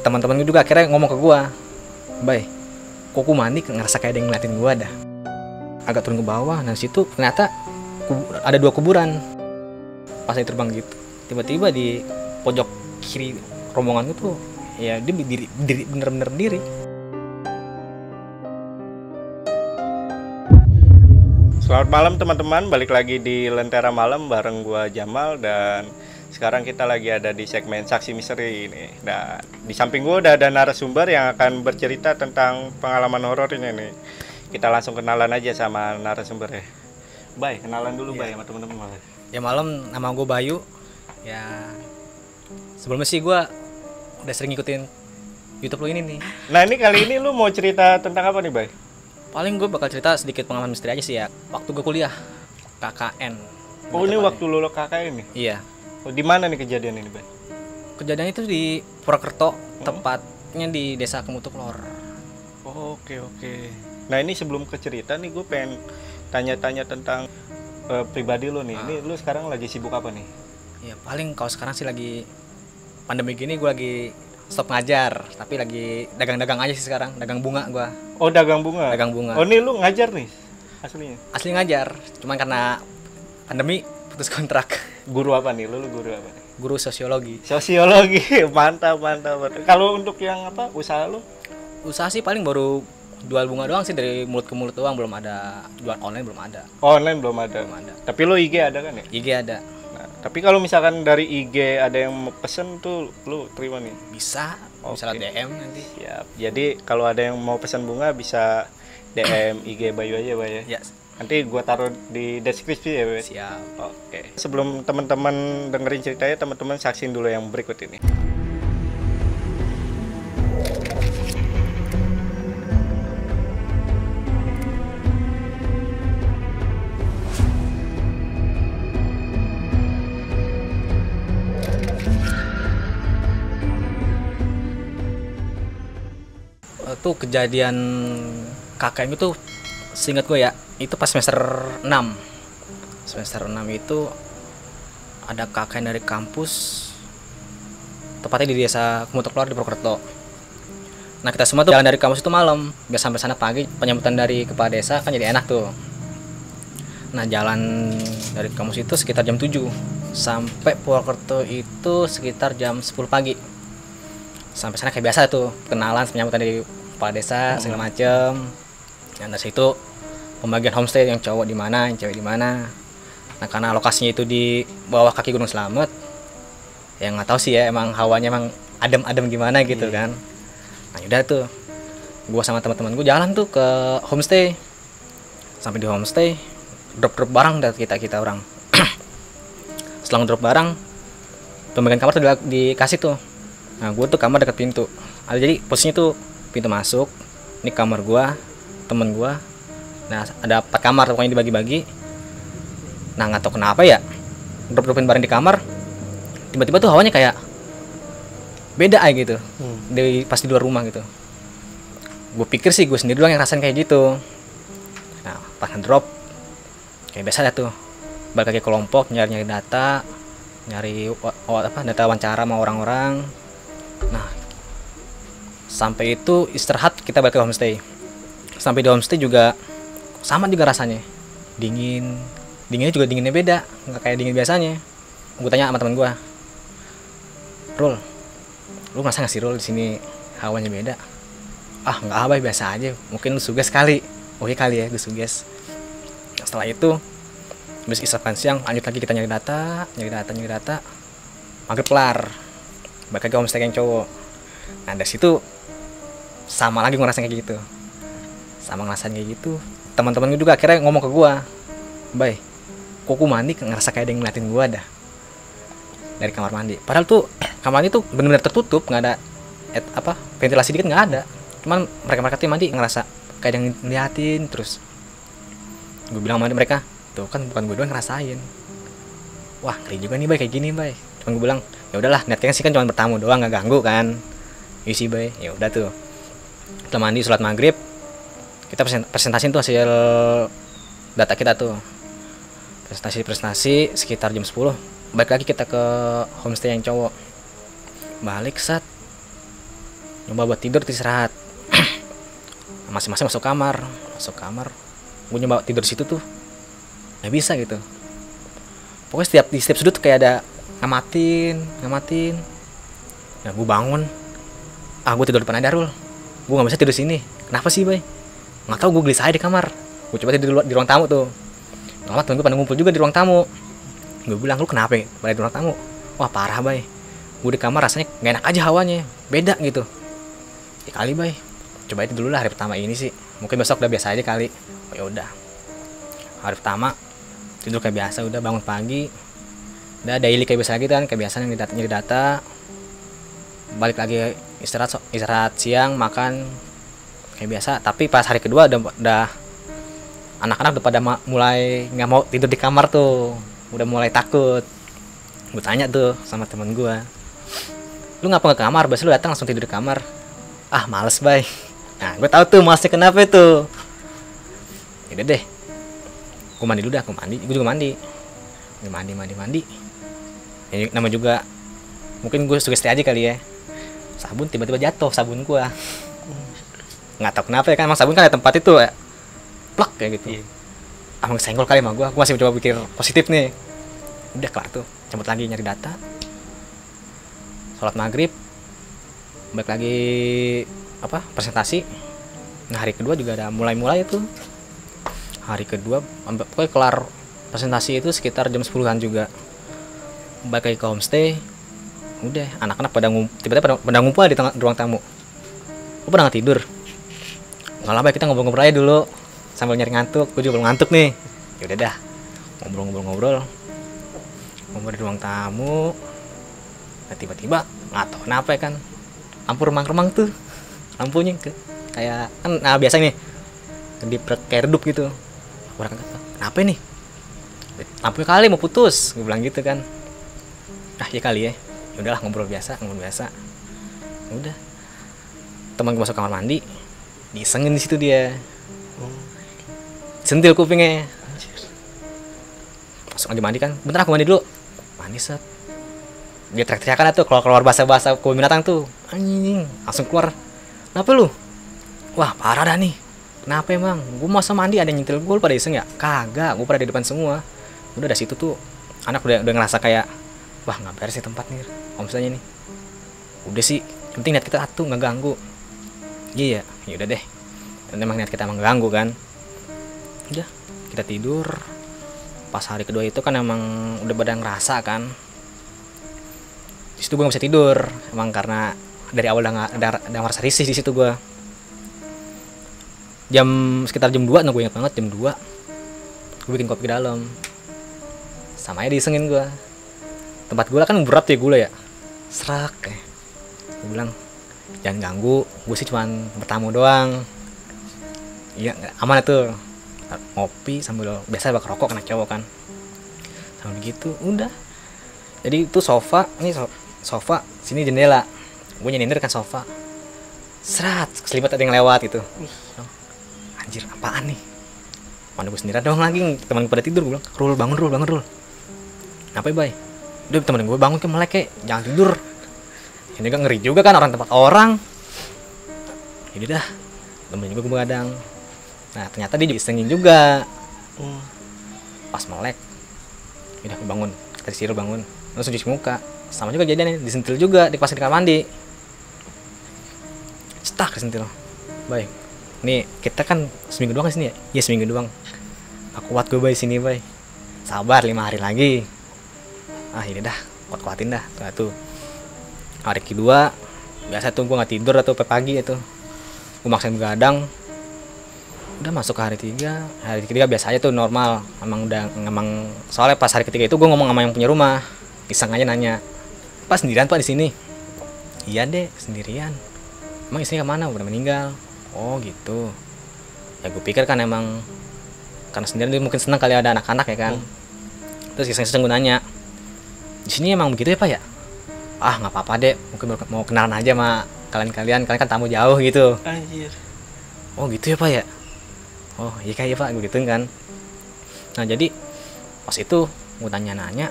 teman-teman gue juga akhirnya ngomong ke gua bay kok aku mandi ngerasa kayak ada yang ngeliatin gua dah. Agak turun ke bawah nah situ ternyata ada dua kuburan. Pas saya terbang gitu tiba-tiba di pojok kiri rombongan gue tuh ya dia berdiri, berdiri bener-bener berdiri. Selamat malam teman-teman, balik lagi di Lentera Malam bareng gua Jamal dan sekarang kita lagi ada di segmen Saksi Misteri ini. Dan di samping gua udah ada narasumber yang akan bercerita tentang pengalaman horor ini nih. Kita langsung kenalan aja sama narasumber ya. Bay, kenalan dulu Bay sama teman-teman. Ya malam nama gue Bayu ya sebelumnya sih gua udah sering ngikutin YouTube lo ini nih Nah ini kali ini lu mau cerita tentang apa nih Bay? paling gue bakal cerita sedikit pengalaman misteri aja sih ya waktu gue kuliah KKN Oh ini waktu lu lo kakak ini? iya Oh, di mana nih kejadian ini Bay? kejadian itu di Purwokerto tepatnya di desa Kemutuklor Oh, Oke oke. Nah ini sebelum ke cerita nih gue pengen tanya-tanya tentang eh, pribadi lo nih. Ini lu sekarang lagi sibuk apa nih? ya paling kalau sekarang sih lagi pandemi gini gue lagi stop ngajar tapi lagi dagang-dagang aja sih sekarang dagang bunga gue Oh dagang bunga. dagang bunga Oh ini lu ngajar nih aslinya. asli ngajar cuman karena pandemi putus kontrak Guru apa nih? Lu, lu guru apa nih? guru sosiologi Sosiologi. mantap mantap. mantap. Kalau untuk yang apa usaha lu? usaha sih paling baru jual bunga doang sih dari mulut ke mulut doang belum ada jual online belum ada Online belum ada. belum ada Tapi lu IG ada kan ya? IG ada Nah, tapi kalau misalkan dari IG ada yang mau pesen tuh lu terima nih. bisa bisa Oke. lewat DM nanti Siap. Jadi kalau ada yang mau pesan bunga bisa DM IG Bayu aja, Bay ya. ya Nanti gua taruh di deskripsi ya, Bay. siap Oke. Sebelum teman-teman dengerin ceritanya, teman-teman saksin dulu yang berikut ini. itu kejadian KKM itu seingat gue ya itu pas semester 6 semester 6 itu ada KKN dari kampus tepatnya di desa Kemutuklor di Purwokerto. Nah kita semua tuh jalan dari kampus itu malam. Biar sampai sana pagi penyambutan dari kepala desa kan jadi enak tuh. Nah jalan dari kampus itu sekitar jam 7 sampai Purwokerto itu sekitar jam 10 pagi. Sampai sana kayak biasa tuh kenalan penyambutan dari kepala desa segala macem. Nah dari situ pembagian homestay yang cowok di mana yang cewek di mana. Nah karena lokasinya itu di bawah kaki gunung selamet yang nggak tahu sih ya emang hawanya emang adem-adem gimana gitu kan. Nah udah tuh gua sama teman-teman gua jalan tuh ke homestay. Sampai di homestay drop drop barang dari kita kita orang. Setelah drop barang pembagian kamar tuh dikasih tuh. Nah gue tuh kamar dekat pintu. Ada jadi posisinya tuh pintu masuk ini kamar gua temen gua nah ada empat kamar pokoknya dibagi-bagi. Nah nggak tahu kenapa ya drop dropin barang di kamar tiba-tiba tuh hawanya kayak beda aja gitu dari pas di luar rumah gitu. Gue pikir sih gue sendiri doang yang rasain kayak gitu. Nah pas drop kayak biasa dah tuh. Balik lagi kelompok nyari nyari data nyari apa data wawancara sama orang-orang. Nah sampai itu istirahat kita balik ke homestay. Sampai di homestay juga sama juga rasanya. Dingin. Dinginnya juga dinginnya beda. Nggak kayak dingin biasanya. Gue tanya sama teman gue Rul lu masa nggak sih Rul di sini hawanya beda? Ah nggak apa biasa aja. Mungkin lu suges kali. Oke kali ya gue suges. Setelah itu habis istirahat siang lanjut lagi kita nyari data nyari data nyari data. Maghrib kelar. Balik lagi homestay yang cowok. Nah dari situ sama lagi ngerasain kayak gitu. Sama ngerasain kayak gitu teman-teman gue juga akhirnya ngomong ke gua bay kok aku mandi ngerasa kayak ada yang ngeliatin gua dah? Dari kamar mandi. Padahal tuh kamar mandi tuh benar-benar tertutup nggak ada et, apa ventilasi dikit nggak ada. Cuman mereka mereka tuh mandi ngerasa kayak ada yang ngeliatin terus gue bilang sama mereka tuh kan bukan gue doang ngerasain. Wah ngeri juga nih bay kayak gini bay. Cuman gue bilang ya udahlah niatnya sih kan cuma bertamu doang nggak ganggu kan. Isi bay. Ya udah tuh. Setelah mandi sholat maghrib kita present- presentasiin tuh hasil data kita tuh. Presentasi presentasi sekitar jam 10 balik lagi kita ke homestay yang cowok. Balik saat nyoba buat tidur istirahat. Masing-masing masuk kamar. Masuk kamar. Gue nyoba tidur situ tuh. Nggak bisa gitu. Pokoknya setiap di setiap sudut kayak ada ngamatin ngamatin. Ya gue bangun. Ah gue tidur depan aja Rul. Gue nggak bisa tidur sini. Kenapa sih bay nggak tahu gue gelisah aja di kamar. Gue coba tidur di, di ruang tamu tuh. Lama temen gue pada ngumpul juga di ruang tamu. Gue bilang lu kenapa ya pada di ruang tamu? Wah parah bay. Gue di kamar rasanya nggak enak aja hawanya. Beda gitu. Ya kali bay. Coba itu dulu lah hari pertama ini sih. Mungkin besok udah biasa aja kali. Oh ya udah. Hari pertama tidur kayak biasa udah bangun pagi. Udah daily kayak biasa lagi kan kayak biasa nyari data, data. Balik lagi istirahat istirahat siang makan kayak biasa. Tapi pas hari kedua udah udah anak-anak udah pada mulai nggak mau tidur di kamar tuh. Udah mulai takut. Gue tanya tuh sama temen gue lu ngapa ke kamar? Biasa lu datang langsung tidur di kamar. Ah males bay. Nah gue tahu tuh malesnya kenapa itu. Yaudah deh. Gue mandi dulu dah gue mandi. Gue juga mandi. Gue mandi mandi mandi. Ya, nama juga mungkin gue sugesti aja kali ya. Sabun tiba-tiba jatuh sabun gue nggak tahu kenapa ya kan emang sabun kan ada tempat itu ya plak kayak gitu. Iya. ah emang senggol kali sama gue gue masih coba pikir positif nih. Udah kelar tuh. Cabut lagi nyari data. Sholat maghrib. Balik lagi apa presentasi. Nah hari kedua juga ada mulai-mulai itu. Hari kedua pokoknya kelar presentasi itu sekitar jam 10-an juga. Balik lagi ke homestay. Udah anak-anak pada ngum tiba-tiba pada, pada ngumpul di, tengah, di ruang tamu. Lu pada nggak tidur nggak lama kita ngobrol-ngobrol aja dulu. Sambil nyari ngantuk. Gue juga belum ngantuk nih. Ya udah dah. Ngobrol-ngobrol-ngobrol. Ngobrol di ruang tamu. Nah, tiba-tiba nggak tahu kenapa ya kan. Lampu remang-remang tuh. Lampunya ke kayak kan nah biasa nih. Di kayak redup gitu. Orang kata kenapa nih lampunya kali mau putus. Gue bilang gitu kan. Ah ya kali ya. Ya udahlah ngobrol biasa ngobrol biasa. Udah. Teman gue masuk kamar mandi disengin di situ dia. Sentil kupingnya. Masuk lagi mandi kan. Bentar aku mandi dulu. Mandi set. Dia teriak-teriakan tuh keluar keluar bahasa bahasa kebun binatang tuh. Anjing langsung keluar. Kenapa lu? Wah parah dah nih. Kenapa emang? Gue masa mandi ada yang nyentil gue lu pada iseng ya? Kagak gue pada di depan semua. Udah dari situ tuh anak udah udah ngerasa kayak wah nggak beres sih tempat nih omsetnya nih udah sih yang penting niat kita atuh nggak ganggu iya ya udah deh. Dan emang niat kita emang ganggu kan? Udah kita tidur. Pas hari kedua itu kan emang udah badan ngerasa kan? Di situ gue gak bisa tidur. Emang karena dari awal udah ada ada ngerasa risih di situ gue jam sekitar jam 2 nah gue ingat banget jam 2 gue bikin kopi ke dalam. Sama aja disengin gue tempat gula kan berat ya gula ya. Serak ya. Gue bilang jangan ganggu gue sih cuman bertamu doang. Iya aman itu ngopi sambil biasa bakar rokok kena cowok kan. Sambil begitu udah. Jadi itu sofa ini so- sofa sini jendela. Gue nyindir kan sofa. Serat selimut ada yang lewat gitu. Anjir apaan nih? Mana gue sendirian doang lagi teman pada tidur gue bilang rul bangun rul bangun rul. Apa ya bay? Udah temen gue bangun ke melek kek jangan tidur ini juga ngeri juga kan orang tempat orang. Ini dah. Temen juga gue begadang. Nah ternyata dia juga isengin juga. Pas melek. Udah bangun kata si Rul bangun. Langsung cuci muka. Sama juga jadinya disentil juga. Dipasang di kamar mandi. Cetak disentil. Baik nih kita kan seminggu doang di sini ya? Iya seminggu doang. Aku kuat gue bay sini bay. Sabar lima hari lagi. Ah ini dah. Kuat kuatin dah. Tuh, tuh. Hari kedua biasa tuh gue nggak tidur atau pagi itu. Gue maksain begadang. Udah masuk ke hari tiga. Hari ketiga biasa aja tuh normal. Emang udah emang soalnya pas hari ketiga itu gue ngomong sama yang punya rumah. Iseng aja nanya pak sendirian pak di sini? Iya deh sendirian. Emang istrinya ke mana? Udah meninggal. Oh gitu. Ya gue pikir kan emang karena sendirian dia mungkin senang kali ada anak-anak ya kan. Terus iseng-iseng gue nanya di sini emang begitu ya pak ya ah nggak apa-apa deh mungkin mau kenalan aja sama kalian-kalian kalian kan tamu jauh gitu. Anjir. oh gitu ya pak ya? Oh iya kayak pak gue gituin kan. Nah jadi pas itu gue tanya nanya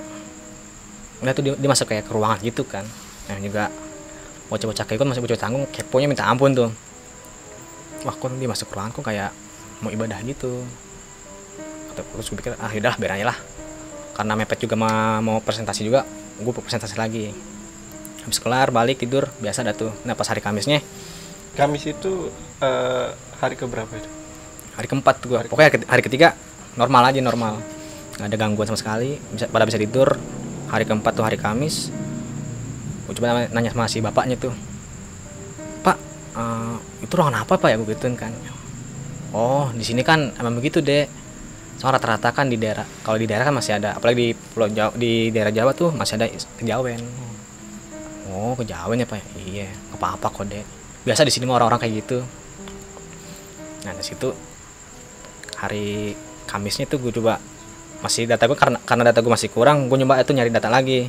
udah tuh dia, dia masuk kayak ke ruangan gitu kan. Yang juga bocah-bocah kayak gue masih bocah tanggung keponya minta ampun tuh. Wah kok dia masuk ruangan kok kayak mau ibadah gitu? Terus gue pikir ah yaudah biar aja lah. Karena mepet juga ma- mau presentasi juga gue presentasi lagi habis kelar balik tidur biasa dah tuh. Nah pas hari Kamisnya? Kamis itu eh, hari keberapa itu? hari keempat pokoknya hari, ke- hari ketiga normal aja normal. Nggak ada gangguan sama sekali. Bisa pada bisa tidur. Hari keempat tuh hari Kamis. Gue coba nanya- sama si bapaknya tuh. Pak eh, itu ruangan apa pak? Ya gue gituin kan. Oh di sini kan emang begitu deh soalnya rata-rata kan di daerah kalau di daerah kan masih ada. Apalagi di pulau Jawa di daerah Jawa tuh masih ada kejawen oh kejawen ya pak? Iya nggak apa-apa kok deh biasa di sini mah orang-orang kayak gitu. Nah di situ hari Kamisnya tuh gue coba masih data gue karena karena data gue masih kurang gue nyoba itu nyari data lagi.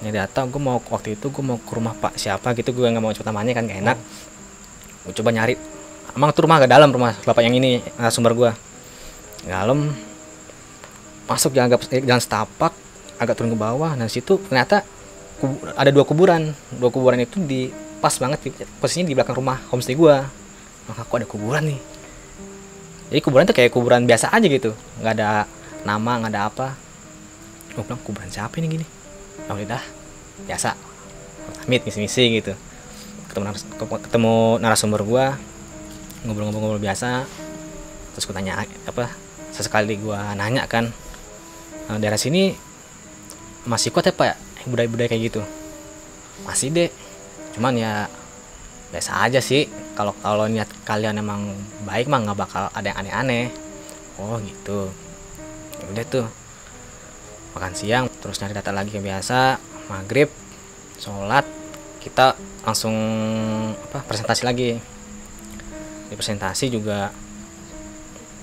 Nyari data gue mau waktu itu gue mau ke rumah pak siapa gitu gue nggak mau cepet namanya kan gak enak. Gue coba nyari. Emang tuh rumah agak dalam rumah bapak yang ini sumber gue dalam masuk jalan agak jalan setapak agak turun ke bawah. Nah situ ternyata ada dua kuburan. Dua kuburan itu di pas banget posisinya di belakang rumah homestay gue maka kok ada kuburan nih? Jadi kuburan tuh kayak kuburan biasa aja gitu. Nggak ada nama nggak ada apa. Gue bilang kuburan siapa ini gini? Ya udah biasa. Amit misi-misi gitu. Ketemu ketemu narasumber gua. Ngobrol-ngobrol biasa. Terus gue tanya apa sesekali gua nanya kan "Eh, daerah sini masih kuat ya pak budaya-budaya kayak gitu. Masih deh. Cuman ya biasa aja sih. Kalau kalau niat kalian emang baik mah nggak bakal ada yang aneh-aneh. Oh gitu. Ya udah tuh. Makan siang terus nyari data lagi kayak biasa. Maghrib sholat. Kita langsung apa presentasi lagi. Di presentasi juga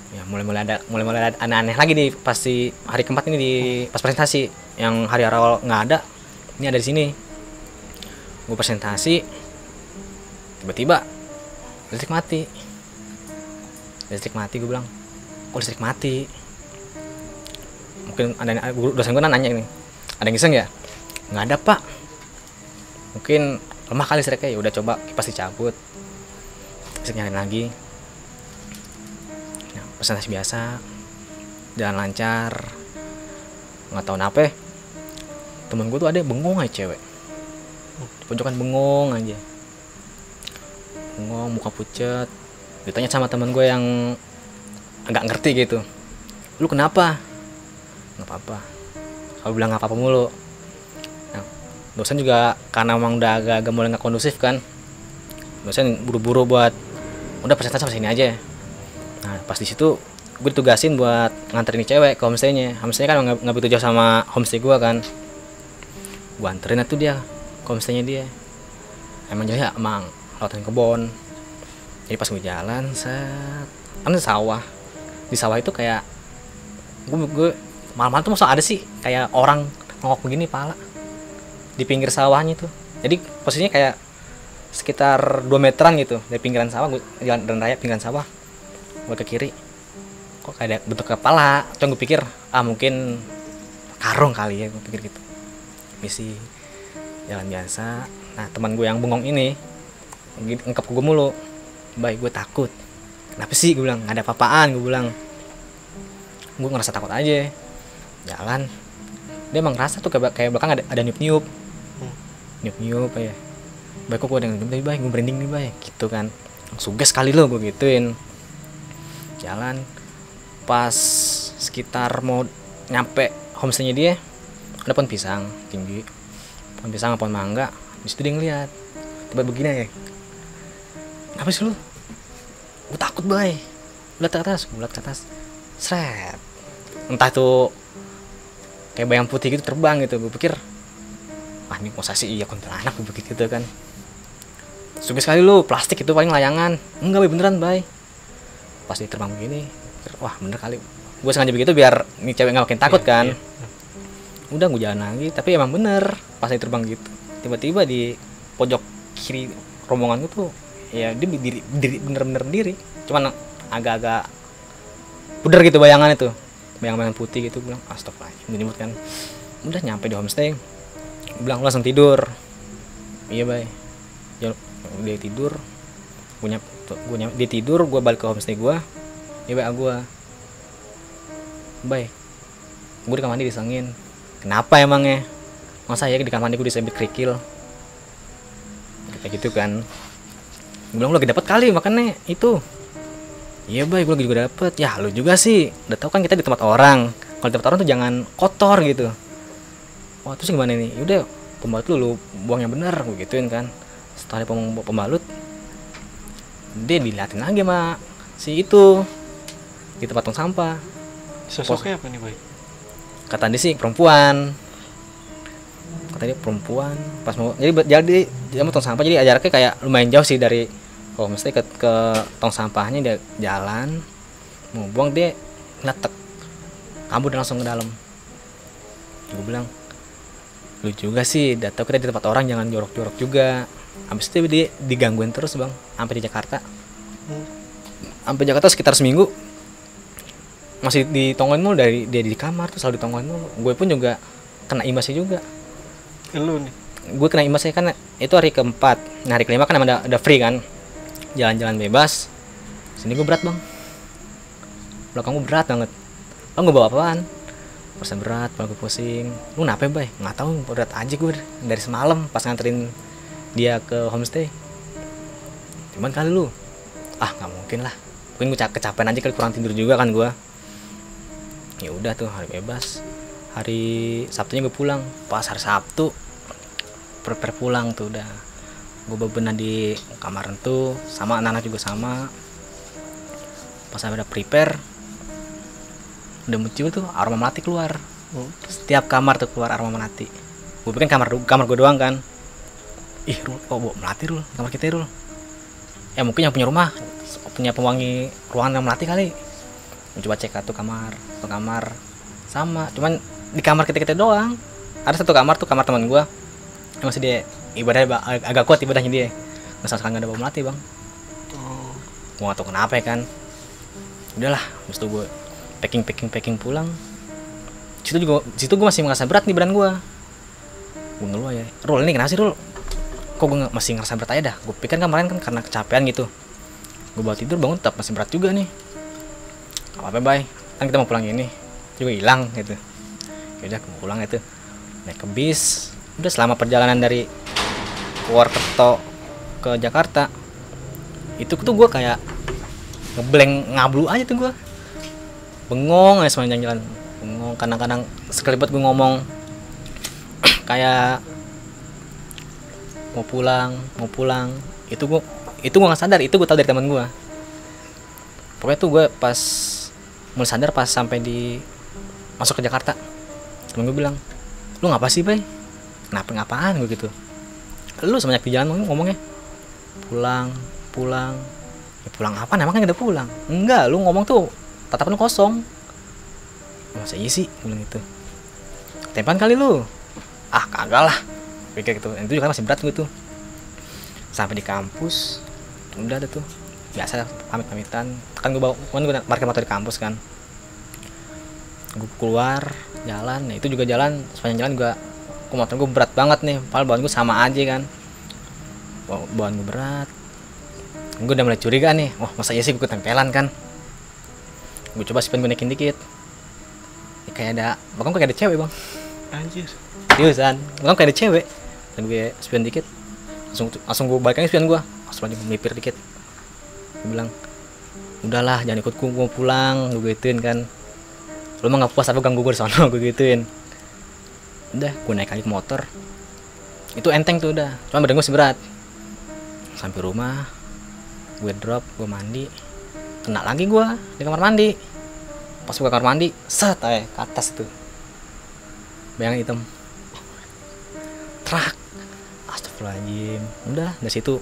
ya mulai-mulai ada mulai-mulai ada aneh-aneh lagi nih pasti hari keempat ini di pas presentasi yang hari awal nggak ada ini ada di sini. Gue presentasi tiba-tiba listrik mati. Listrik mati gue bilang kok listrik mati? Mungkin ada guru dosen gue nanya nih ada yang iseng ya? Nggak ada pak. Mungkin lemah kali listriknya ya udah coba kipas dicabut listrik nyalain lagi. Nah, presentasi biasa jalan lancar nggak tahu ya, temen gue tuh ada bengong aja cewek. Di pojokan bengong aja. Bengong muka pucet. Ditanya sama temen gue yang agak ngerti gitu. Lu kenapa? Nggak apa-apa. Kalau bilang nggak apa-apa mulu. Nah, dosen juga karena emang udah agak-agak mulai nggak kondusif kan dosen buru-buru buat udah presentasi sampai sini aja. Nah pas di situ gue ditugasin buat nganterin cewek ke homestaynya. Homestaynya kan nggak begitu jauh sama homestay gue kan gue anterin tuh dia homestaynya dia. Emang jauhnya emang lautan kebon. Jadi pas gue jalan set. Kan sawah. Di sawah itu kayak gue gue malam-malam tuh masa ada sih kayak orang ngokok begini pala. Di pinggir sawahnya tuh. Jadi posisinya kayak sekitar 2 meteran gitu dari pinggiran sawah gue jalan dan raya pinggiran sawah. Gue ke kiri. Kok kayak ada bentuk kepala? Coba gue pikir ah mungkin karung kali ya gue pikir gitu misi jalan biasa. Nah teman gue yang bengong ini ngekep gue mulu. Baik gue takut. Kenapa sih? Gue bilang nggak ada apa-apaan? Gue bilang. Gue ngerasa takut aja. Jalan. Dia emang ngerasa tuh kayak kayak belakang ada ada niup niup niup niup ya baik kok gue dengan tapi baik gue merinding nih baik gitu kan. Suges kali lo gue gituin. Jalan. Pas sekitar mau nyampe homestaynya dia ada pohon pisang tinggi. Pohon pisang pohon mangga? Di situ dia ngeliat. Tiba begini ya apa sih lu? Gue takut bay lihat ke atas gue ke atas. Seret. Entah tuh kayak bayang putih gitu terbang gitu. Gue pikir ah ini masa sih iya kuntilanak gue pikir gitu kan. Suka sekali lu plastik itu paling layangan. Enggak bay beneran bay pas dia terbang begini wah bener kali. Gue sengaja begitu biar nih cewek nggak makin takut Iya, kan. iya. Udah gue jalan lagi. Tapi emang bener pas dia terbang gitu tiba-tiba di pojok kiri rombongan gue tuh ya dia berdiri, berdiri bener-bener berdiri. Cuman agak-agak pudar gitu bayangan itu bayangan-bayangan putih gitu bilang astagfirullah kan. Udah nyampe di homestay. Bilang langsung tidur. Iya bay. Ya, dia tidur. Punya gue dia tidur gue balik ke homestay gue iya bay gue bay gue di kamar mandi disengin kenapa emangnya? Masa ya di kamar mandi gue disebut kerikil? Kayak gitu kan. Gue bilang lu lagi dapat kali makanya itu. Iya bay gue lagi juga dapet. Ya lu juga sih. Udah tau kan kita di tempat orang. Kalau di tempat orang tuh jangan kotor gitu. Wah terus gimana nih udah pembalut lu lu buang yang bener gue gituin kan. Setelah dia pem- pembalut dia diliatin lagi sama si itu di tempat tong sampah. Sosoknya apa nih, Boy? Kata dia sih perempuan. Kata dia perempuan. Pas mau jadi jadi dia mau tong sampah jadi jaraknya kayak lumayan jauh sih dari homestay ke, ke tong sampahnya dia jalan mau buang dia ngetek kabur dan langsung ke dalam. Gue bilang lu juga sih udah tau kita di tempat orang jangan jorok-jorok juga. Habis itu dia digangguin terus bang sampai di Jakarta. Sampai Jakarta sekitar seminggu masih ditongolin mulu dari dia di kamar tuh selalu ditongolin mulu. Gue pun juga kena imbasnya juga. Lu nih. gue kena imbasnya kan itu hari keempat. Nah hari kelima kan emang ada, ada free kan? Jalan-jalan bebas. Sini gue berat bang. Belakang gue berat banget. Lo gue bawa apaan? Persen berat kepala gue pusing. Lu kenapa bay? Nggak tahu berat aja gue dari semalam pas nganterin dia ke homestay. Cuman kali lu. Ah nggak mungkin lah. Mungkin gue kecapean aja kali kurang tidur juga kan gue ya udah tuh hari bebas. Hari sabtunya gue pulang. Pas hari sabtu prepare pulang tuh udah. Gue bebenah di kamar tuh sama anak-anak juga sama. Pas sampai udah prepare udah muncul tuh aroma melati keluar. Setiap kamar tuh keluar aroma melati. Gue pikir kamar kamar gue doang kan. Ih Rul, kok bau melati Rul? Kamar kita Rul. Ya mungkin yang punya rumah punya pewangi ruangan yang melati kali gue coba cek satu kamar satu kamar. Sama cuman di kamar kita kita doang. Ada satu kamar tuh kamar teman gue yang masih dia ag- agak kuat ibadahnya dia. Nggak sama sekali nggak ada bau melati bang. Oh. gue gak tau kenapa ya kan. Udahlah habis itu gue packing packing packing pulang. Situ juga situ gue masih ngerasa berat nih badan gue gue ngeluh ya Rul ini kenapa sih Rul? Kok gue masih ngerasa berat aja dah? Gue pikir kan kemarin kan karena kecapean gitu. Gue bawa tidur bangun tetap masih berat juga nih apa bye kan kita mau pulang ini. Juga hilang gitu. Yaudah gue pulang itu naik ke bis. Udah selama perjalanan dari Purwokerto ke Jakarta itu tuh gue kayak ngeblank ngablu aja tuh gue bengong aja sepanjang jalan bengong kadang-kadang sekelibet gue ngomong kayak mau pulang mau pulang. Itu gue itu gue nggak sadar itu gue tahu dari teman gue pokoknya tuh gue pas mulai sadar pas sampai di masuk ke Jakarta. Temen gue bilang lu ngapa sih bay? Kenapa ngapaan? Gue gitu. Lu sebanyak di jalan ngomongnya. Pulang pulang. Ya pulang apa emang kan udah pulang. Enggak lu ngomong tuh tatapan kosong. Masa iya sih? Bilang gitu. Tempan kali lu. Ah kagak lah. Pikir gitu. Itu juga masih berat gitu sampai di kampus udah ada tuh biasa pamit pamitan kan gue bawa kan gue parkir motor di kampus kan. Gue keluar jalan. Nah itu juga jalan sepanjang jalan juga kok motor gue berat banget nih. Padahal bawaan gue sama aja kan. Bawa- bawaan gue berat. Gue udah mulai curiga nih. Wah masa iya sih gue ketempelan kan? Gue coba spin gue naikin dikit. Ya, kayak ada bahkan kayak ada cewek bang. Anjir. seriusan bahkan kayak ada cewek. Dan gue spin dikit. Langsung langsung gue balikin spin gue langsung aja melipir dikit gue bilang udahlah jangan ikut gue pulang gue gituin kan. Lu mah nggak puas apa ganggu gue di sana? Gue gituin. Udah gue naik lagi motor. Itu enteng tuh udah cuma badan gue masih berat. Sampai rumah gue drop gue mandi. Kena lagi gue di kamar mandi. Pas buka kamar mandi set aja ke atas tuh. Bayangan hitam. Trak. Astagfirullahaladzim. Udah dari situ.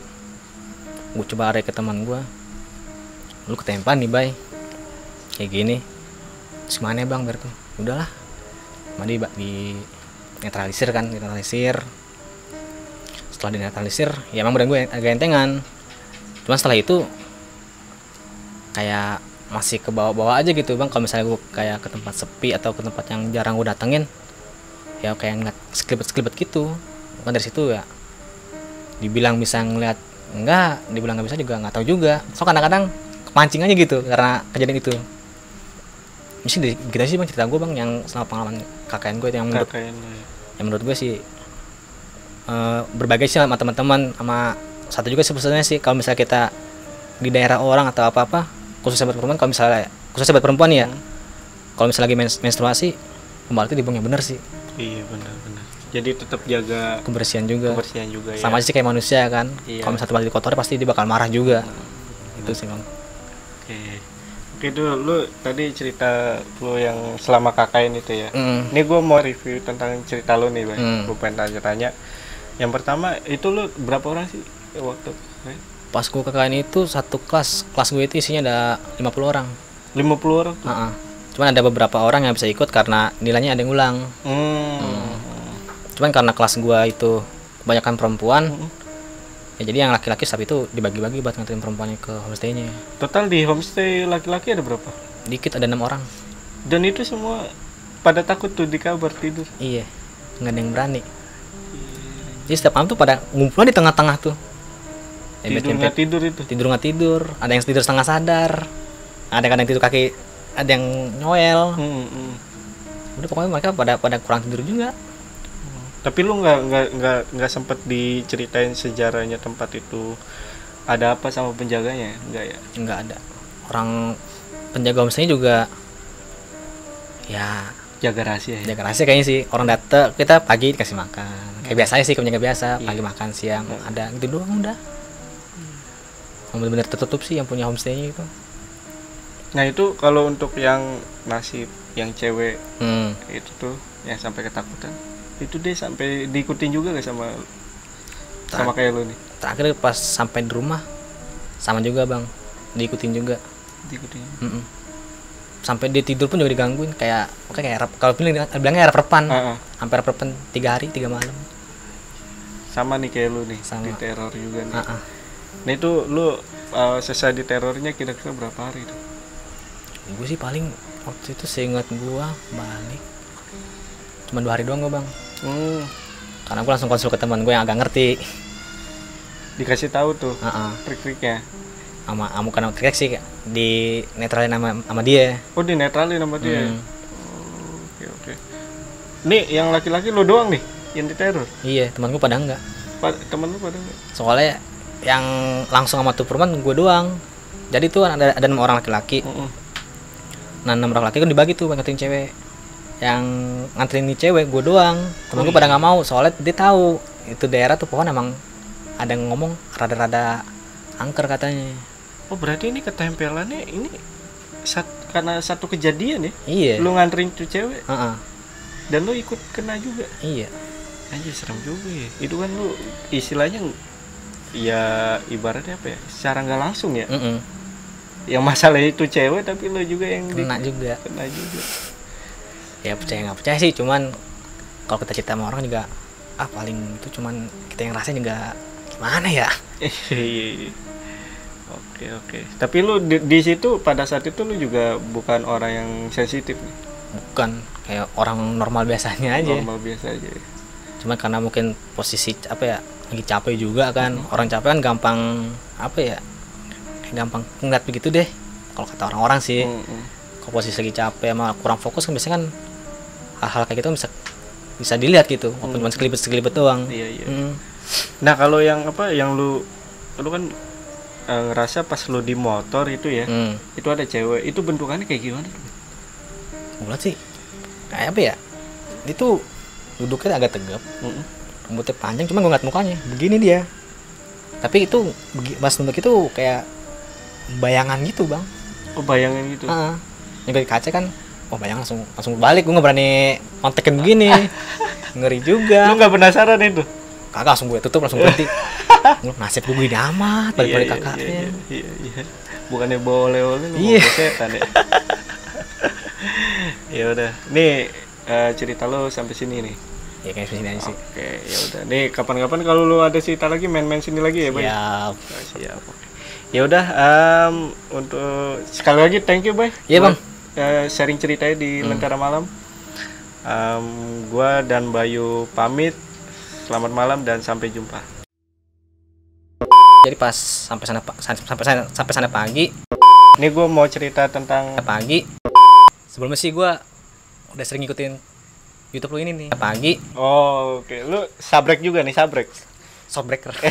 Gue coba arek ke teman gue lu ketempan nih bay. Kayak gini. Terus gimana ya bang tuh? Udahlah. Mandi Ba, di netralisir kan netralisir setelah di netralisir ya emang badan gue agak entengan. Cuman setelah itu kayak masih ke bawah-bawah aja gitu bang. Kalau misalnya gue kayak ke tempat sepi atau ke tempat yang jarang gue datengin ya kayak ngeliat sekelibet sekelibet gitu. Kan dari situ ya dibilang bisa ngeliat enggak dibilang nggak bisa juga nggak tahu juga. So kadang-kadang kepancing aja gitu karena kejadian itu. Mesti di kita sih bang cerita gue bang yang selama pengalaman KKN gue itu yang menurut kakaknya lu ya. yang menurut gue sih eh, berbagai sih sama teman-teman sama satu juga sebenarnya sih. Kalau misalnya kita di daerah orang atau apa apa khususnya buat perempuan kalau misalnya khususnya buat perempuan ya. Kalau misalnya lagi mens- menstruasi kembali itu dibuang yang bener sih. Iya benar-benar jadi tetap jaga kebersihan juga. kebersihan juga ya. sama aja sih kayak manusia kan. Iya. kalau misalnya tempat dikotori pasti dia bakal marah juga. Itu sih bang oke oke dulu lu tadi cerita lu yang selama KKN itu ya Mm. ini gue mau review tentang cerita lu nih bang Hmm. gue pengen tanya-tanya yang pertama itu lu berapa orang sih waktu pas gue KKN itu satu kelas kelas gue itu isinya ada 50 orang 50 orang tuh Ah, ah. cuman ada beberapa orang yang bisa ikut karena nilainya ada yang ulang hmm. cuman karena kelas gua itu kebanyakan perempuan Hmm. Ya jadi yang laki-laki saat itu dibagi-bagi buat nganterin perempuannya ke homestaynya. Total di homestay laki-laki ada berapa? Dikit ada enam orang. Dan itu semua pada takut tuh di kamar tidur. Iya nggak ada yang berani. Jadi setiap malam tuh pada ngumpul di tengah-tengah tuh. Tidur Dempet-dempet. nggak tidur itu? Tidur nggak tidur ada yang tidur setengah sadar ada kadang tidur kaki ada yang nyoel. Hmm, hmm. udah pokoknya mereka pada pada kurang tidur juga tapi lu nggak nggak nggak nggak sempet diceritain sejarahnya tempat itu ada apa sama penjaganya? Nggak ya? Nggak ada. Orang penjaga homestay juga ya jaga rahasia ya? jaga rahasia kayaknya sih. Orang datang kita pagi dikasih makan. Kayak biasa aja sih penjaga biasa pagi makan siang ada gitu doang udah. Yang benar-benar tertutup sih yang punya homestaynya itu nah itu kalau untuk yang nasib yang cewek hmm. itu tuh yang sampai ketakutan itu deh sampai diikutin juga gak sama sama kayak lu nih terakhir pas sampai di rumah sama juga bang. Diikutin juga. Diikutin. Mm-mm. sampai dia tidur pun juga digangguin kayak oke kayak rap, kalau bilang bilangnya repan. Ah, ah. hampir repan tiga hari tiga malam. Sama nih kayak lu nih Sama. di teror juga nih. Ah, ah. nah itu lu uh, selesai di terornya kira-kira berapa hari itu gue sih paling waktu itu seingat gua balik. Cuma dua hari doang gua bang hmm, karena gue langsung konsul ke teman gue yang agak ngerti. Dikasih tahu tuh Heeh. trik-triknya. Sama kamu kan trik sih di netralin sama sama dia. Oh di netralin sama dia? Hmm. Oh, oke oke. Nih yang laki-laki lu doang nih yang di teror iya teman gue pada enggak. Pa- temen lu pada nggak? soalnya yang langsung sama tuh perempuan gue doang. Jadi tuh ada ada enam orang laki-laki. Nah enam orang laki kan dibagi tuh nganterin cewek yang nganterin nih cewek gue doang. Temen gue pada nggak mau soalnya dia tahu itu daerah tuh pohon emang ada yang ngomong rada-rada angker katanya. Oh berarti ini ketempelannya ini sat, karena satu kejadian ya? Iya. Lu nganterin tuh cewek? Heeh. dan lu ikut kena juga? Iya. Anjir serem juga ya. Itu kan lu istilahnya ya ibaratnya apa ya? Secara nggak langsung ya? Mm-mm. yang masalah itu cewek tapi lu juga yang di- kena juga. kena juga ya percaya nggak percaya sih cuman kalau kita cerita sama orang juga ah paling itu cuman kita yang rasain juga gimana ya? Oke oke. Tapi lu di, di situ pada saat itu lu juga bukan orang yang sensitif nih? Bukan kayak orang normal biasanya aja. Normal biasa aja ya. cuman karena mungkin posisi apa ya lagi capek juga kan. Orang capek kan gampang apa ya gampang ngeliat begitu deh kalau kata orang-orang sih. Mm-mm. Kalau posisi lagi capek sama kurang fokus kan biasanya kan hal-hal kayak gitu bisa bisa dilihat gitu. Walaupun cuma sekelibet sekelibet doang. Iya iya. Hmm. nah kalau yang apa yang lu lu kan eh, ngerasa pas lu di motor itu ya Hmm. itu ada cewek itu bentukannya kayak gimana bulat sih. Kayak apa ya? Itu duduknya agak tegap Mm-mm. rambutnya panjang cuma gue ngeliat mukanya. Begini dia. Tapi itu pas nunduk itu kayak bayangan gitu bang. Oh bayangan gitu? Ah nyampe di kaca kan oh bayangan langsung langsung balik. Gue nggak berani kontekin begini. Ngeri lu juga nggak penasaran itu? Kagak langsung gue tutup langsung berhenti. Lu, nasib gue gini amat balik balik Iya, iya, kakaknya iya, iya, iya. bukannya boleh oleh lu Iya. setan ya? Ya udah. Nih eh, cerita lo sampai sini nih. Ya kayak sini aja sih. Oke ya udah. Nih kapan-kapan kalau lu ada cerita lagi main-main sini lagi ya Oh, siap. Oke. ya udah em, untuk sekali lagi thank you Bay. Iya, buat, Eh, sharing ceritanya di Lentera Malam. Em, gua dan Bayu pamit. Selamat malam dan sampai jumpa. Jadi pas sampai sana pa- sampai sana sampai sana pagi. Ini gue mau cerita tentang pagi. Sebelumnya sih gua udah sering ngikutin YouTube lu ini nih. Pagi. Oh, oke. Lu sabrek juga nih, sabrek. shopbreaker